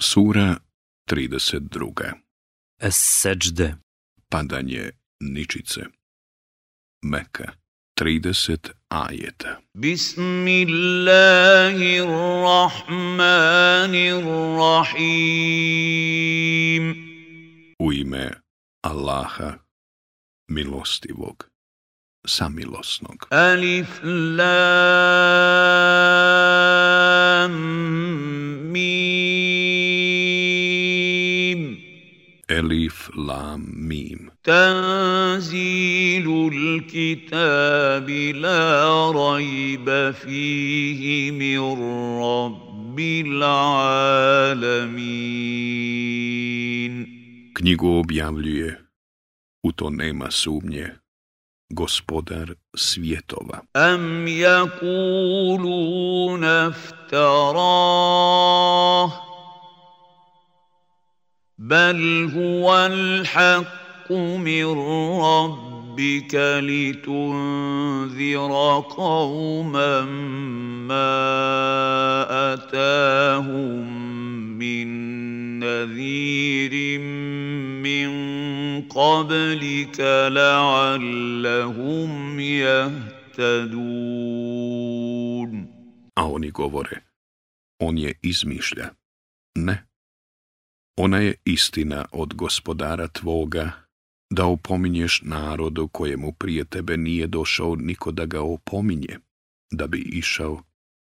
Sura 32. Es-Seđde Padanje ničice Meka 30 ajeta Bismillahirrahmanirrahim U ime Allaha milostivog samilosnog Alif Lam Mim Elif, Lam, Mim. Tanzilul kitabi la rajba fihi mir rabbil alamin. Knjigu objavljuje, u to nema sumnje, gospodar svjetova. Am jakulu naftarah بل هو الحق من ربك لتنذر قوما ما اتاهم من نذير من قبلك لعلهم يهتدون A oni govore, on je izmišlja. Ne, Ona je istina od gospodara tvoga, da opominješ narodu kojemu prije tebe nije došao niko da ga opominje, da bi išao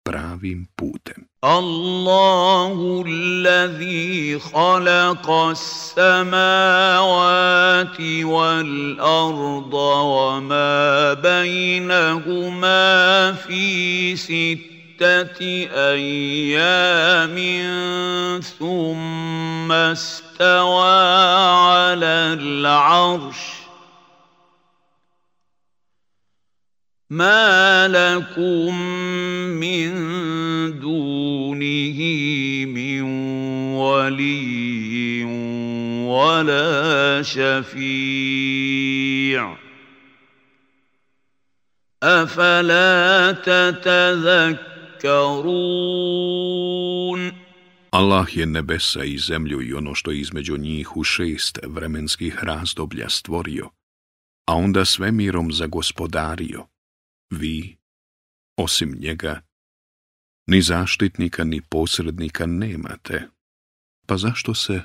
pravim putem. Allahu allazi khalaqa samawati wal arda wa ma fi سته ايام ثم استوى على العرش ما لكم من دونه من ولي ولا شفيع افلا تتذكر Allah je nebesa i zemlju i ono što je između njih u šest vremenskih razdoblja stvorio, a onda svemirom zagospodario. Vi, osim njega, ni zaštitnika ni posrednika nemate. Pa zašto se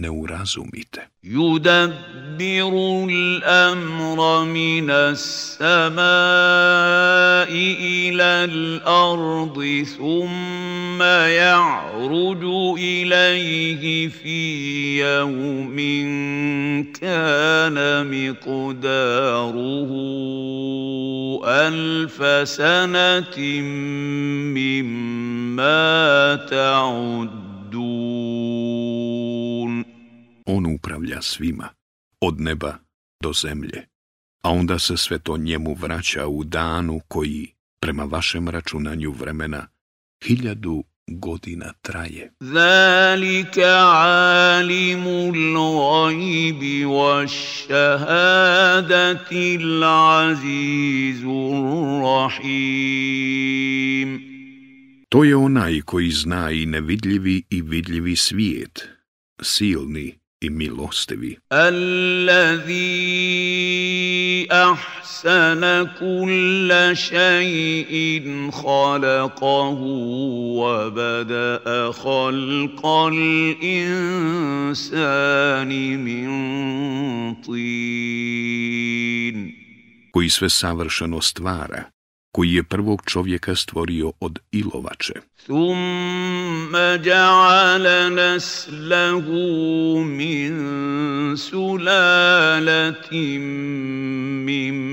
neurazumite. Yudabbiru l'amra minas samai ila l'ardi thumma ya'ruju ilayhi fi yawmin kana miqdaruhu alfa sanatin mimma ta'uddun. on upravlja svima, od neba do zemlje, a onda se sve to njemu vraća u danu koji, prema vašem računanju vremena, hiljadu godina traje. Zalika alimul gajbi wa šahadati rahim. To je onaj koji zna i nevidljivi i vidljivi svijet, silni i milostivi. Allazi ahsana kulla shay'in khalaqahu wa bada'a khalqal insani min tin. Koji sve savršeno stvara, koji je prvog čovjeka stvorio od ilovače. Thumma ja'ala naslahu min sulalatim min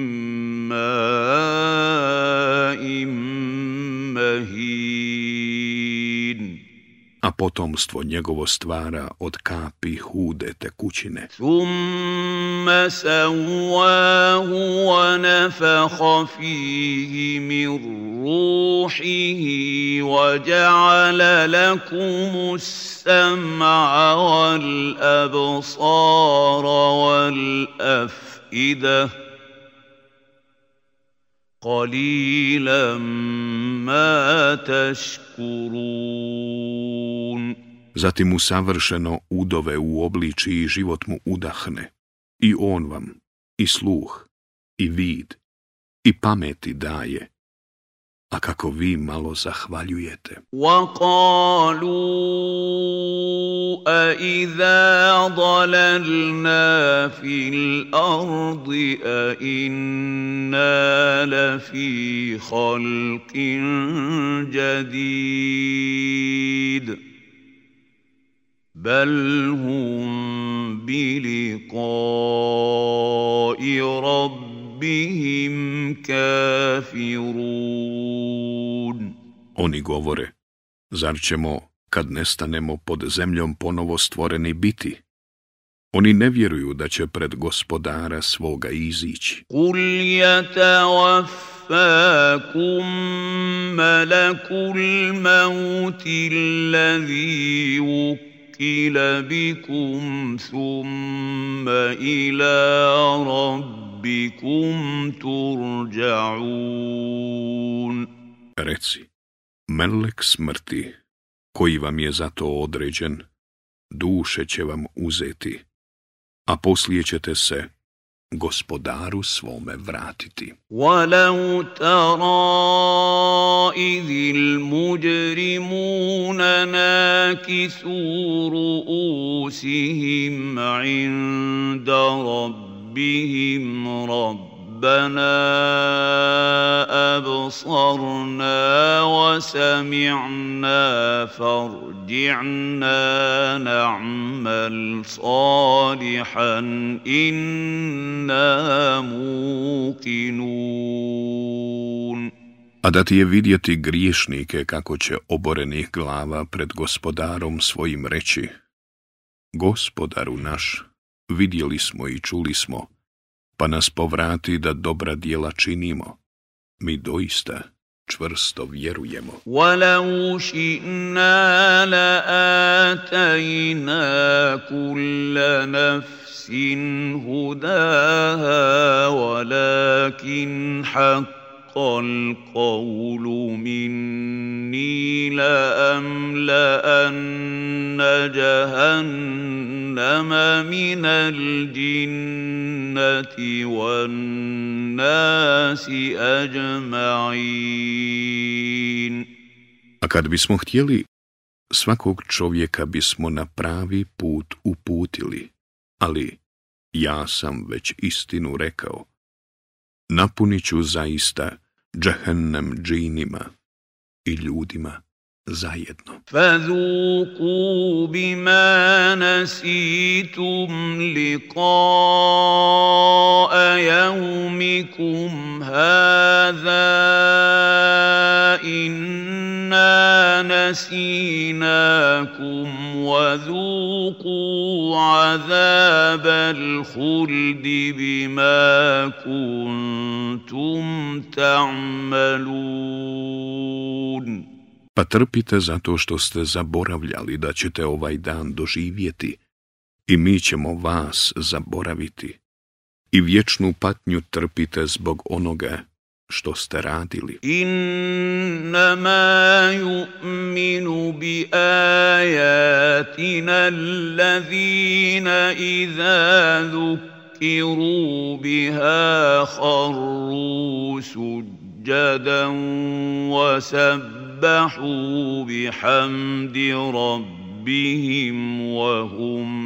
A potomstvo njegovo stvara od kapi hude tekućine. Thumma ثم سواه ونفخ فيه من روحه وجعل لكم السمع والابصار والافئده قليلا ما تشكرون Zatim mu savršeno udove i život mu udahne. I on vam, i sluh, i vid, i pameti daje, a kako vi malo zahvaljujete. Wa kalu, وَقَالُوا أَإِذَا ضَلَلْنَا فِي الْأَرْضِ أَإِنَّا لَفِي خَلْقٍ جَدِيدٍ بَلْ هُمْ بلقاء ربهم كافرون Oni govore, zar ćemo, kad nestanemo pod zemljom, ponovo stvoreni biti? Oni ne vjeruju da će pred gospodara svoga izići. Kul malakul mauti lavi u. قتل بكم ثم إلى ربكم ترجعون Reci, melek smrti, koji vam je za to određen, duše će vam uzeti, a poslije ćete se gospodaru svome vratiti. وَلَوْ تَرَى إِذِ الْمُجْرِمُونَ نَاكِسُوا رُؤُوسِهِمْ عِندَ رَبِّهِمْ رَبِّ رَبَّنَا أَبْصَرْنَا وَسَمِعْنَا فَارْجِعْنَا نَعْمَلْ صَالِحًا إِنَّا موقنون A da ti je vidjeti griješnike kako će oborenih glava pred gospodarom svojim reći Gospodaru naš, vidjeli smo i čuli smo pa nas povrati da dobra dijela činimo. Mi doista čvrsto vjerujemo. وَلَوْ شِئْنَا لَآتَيْنَا كُلَّ نَفْسٍ هُدَاهَا وَلَكِنْ حَقَّ الْقَوْلُ مِنِّي لَأَمْلَأَنَّ جَهَنَّمَ مِنَ الْجِنِّ وَالنَّاسِ A kad bismo htjeli, svakog čovjeka bismo na pravi put uputili, ali ja sam već istinu rekao. Napunit ću zaista džahennem džinima i ljudima. zajedno. Fazuku bima nasitum liqa'a yawmikum hadha inna nasinakum wa dhuku azabal khuldi bima kuntum ta'malun. pa trpite zato što ste zaboravljali da ćete ovaj dan doživjeti i mi ćemo vas zaboraviti. I vječnu patnju trpite zbog onoga što ste radili. ma yu'minu bi ajatina allazina biha سجدا وسبحوا بحمد ربهم وهم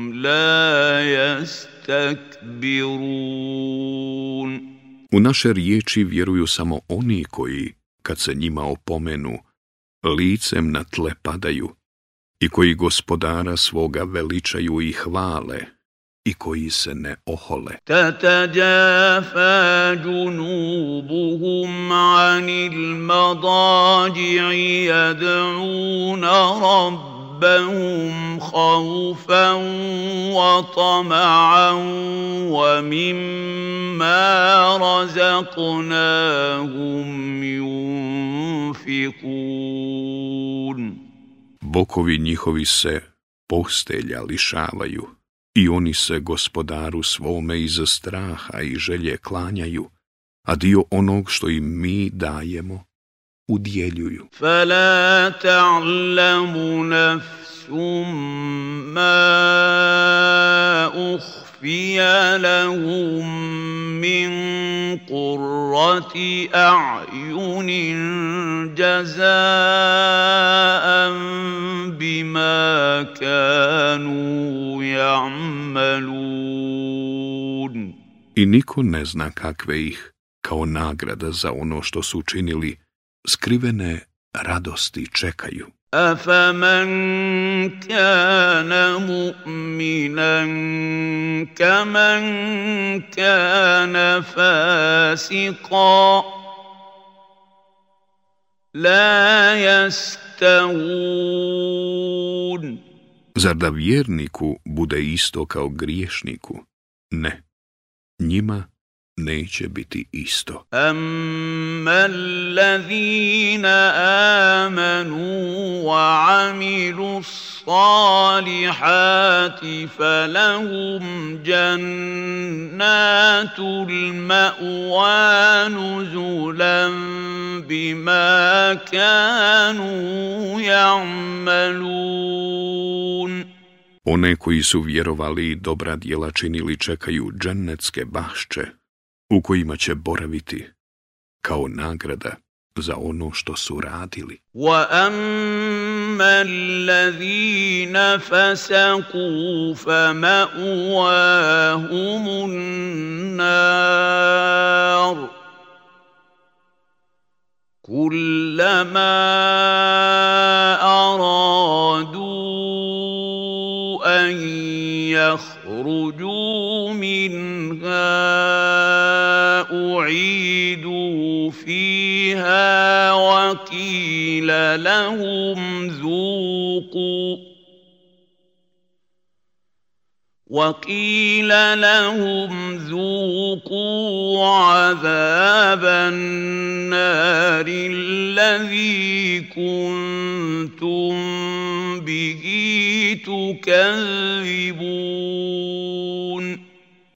U naše riječi vjeruju samo oni koji, kad se njima opomenu, licem na tle padaju i koji gospodara svoga veličaju i hvale, i koji se ne ohole. Tatajafa junubuhum anil madaji'i yad'una rabbahum khawfan wa tama'an wa mimma razaqnahum yunfiqun. Bokovi njihovi se postelja lišavaju i oni se gospodaru svome iz straha i želje klanjaju, a dio onog što im mi dajemo udjeljuju. Fala ta'lamu nafsum ma لنجزي لهم من قُرَّةِ أَعْيُنٍ جَزَاءً بِمَا كَانُوا يَعْمَلُونَ I niko ne zna kakve ih, kao nagrada za ono što su učinili, skrivene radosti čekaju. أفمن كان مؤمنا كمن كان فاسقا لا يستوون Zar da vjerniku bude isto kao griješniku? Ne. Njima neće biti isto. One koji su vjerovali i dobra djela činili čekaju džennetske bašče u kojima će boraviti kao nagrada za ono što su radili. وَأَمَّا الَّذِينَ فَسَقُوا فَمَأْوَاهُمُ النَّارُ كُلَّمَا أَرَادُوا أَن يَخْرُجُوا أعيدوا فيها وقيل لهم ذوقوا وقيل لهم ذوقوا عذاب النار الذي كنتم به تكذبون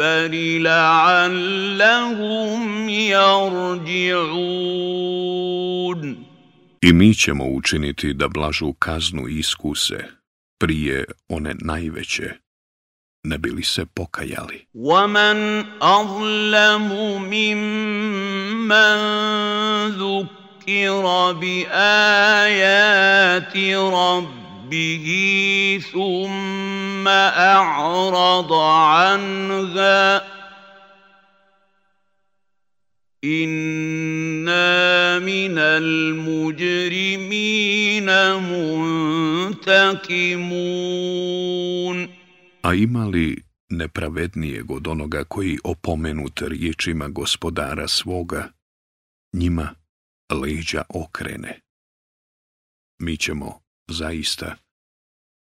الْمِحْبَرِ لَعَلَّهُمْ يَرْجِعُونَ I mi ćemo učiniti da blažu kaznu iskuse prije one najveće, ne bili se pokajali. وَمَنْ أَظْلَمُ مِمَّنْ ذُكِّرَ بِآيَاتِ رَبِّ رَبِّهِ ثُمَّ أَعْرَضَ عَنْهَا إِنَّا مِنَ الْمُجْرِمِينَ مُنْتَكِمُونَ A ima li nepravednijeg od onoga koji opomenut riječima gospodara svoga, njima leđa okrene? Mi ćemo zaista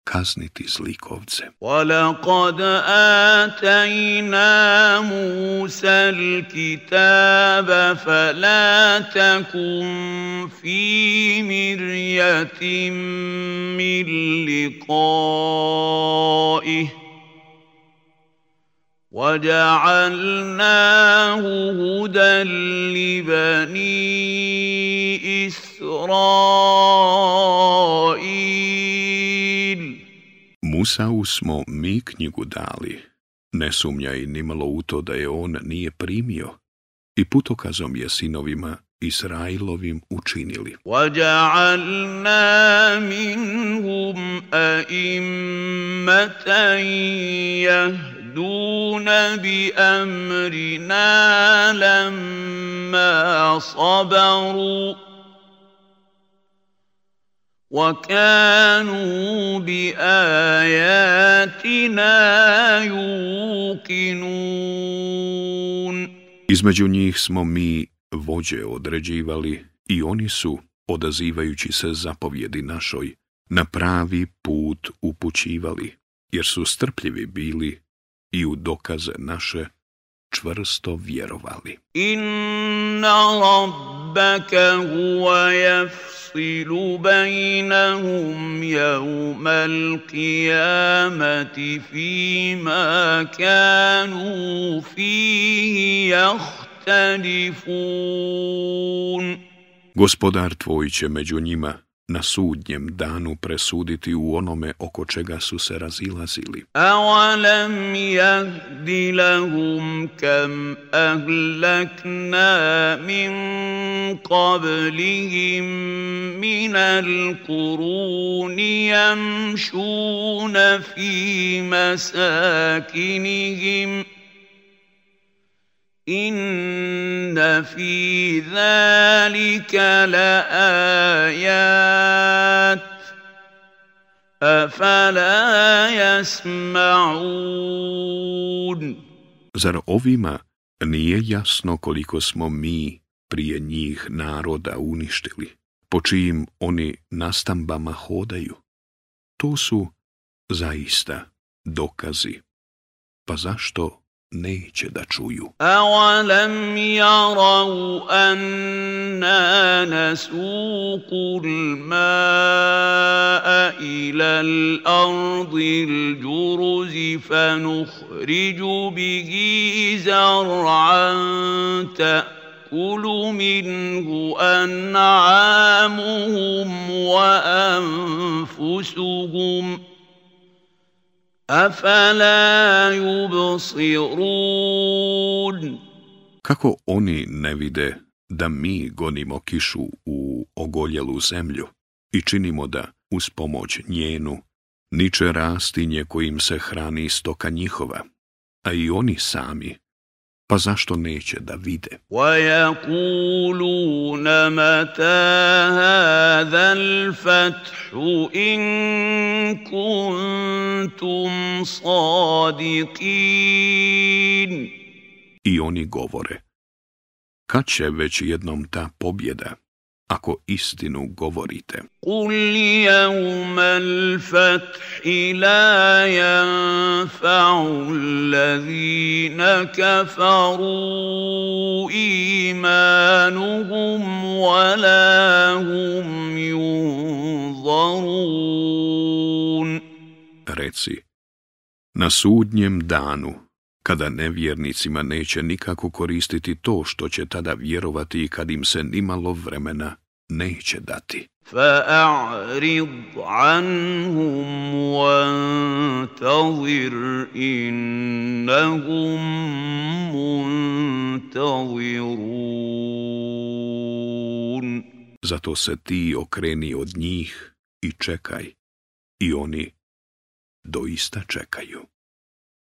kazniti zlikovce. وَلَقَدْ آتَيْنَا مُوسَى الْكِتَابَ فَلَا تَكُنْ فِي مِرْيَةٍ مِّن لِقَائِهِ وَجَعَلْنَاهُ هُدًى لِبَنِي إِسْرَائِيلَ Musau smo mi knjigu dali, ne sumnja i nimalo u to da je on nije primio, i putokazom je sinovima Israilovim učinili. وَجَعَلْنَا a أَئِمَّةً bi amrina sabaru. وكانوا بآياتنا يوقنون Između njih smo mi vođe određivali i oni su, odazivajući se zapovjedi našoj, na pravi put upućivali, jer su strpljivi bili i u dokaze naše čvrsto vjerovali. Inna rabbaka huwa yafsilu bainahum yawmal qiyamati fima kanu fihi yahtalifun. Gospodar tvoj će među njima na sudnjem danu presuditi u onome oko čega su se razilazili. Awalam jahdi lahum kam ahlakna min qablihim min al-kuruni jamšuna fi masakinihim. fi zalika la ayat Afala yasma'un Zar ovima nije jasno koliko smo mi prije njih naroda uništili, po čijim oni nastambama hodaju? To su zaista dokazi. Pa zašto neće da čuju. A Awalam yarau anna nasuqu al-ma'a ila al-ardi al-jurzi fanukhriju bihi zar'an minhu an'amuhum wa anfusuhum. Kako oni ne vide da mi gonimo kišu u ogoljelu zemlju i činimo da uz pomoć njenu niče rastinje kojim se hrani stoka njihova a i oni sami pa zašto neće da vide? I oni govore, kad će već jednom ta pobjeda, ako istinu govorite. Kul l fathi la janfa'u allazina kafaru imanuhum wala hum yunzarun. Reci, na sudnjem danu kada nevjernicima neće nikako koristiti to što će tada vjerovati i kad im se nimalo vremena neće dati. Zato se ti okreni od njih i čekaj. I oni doista čekaju.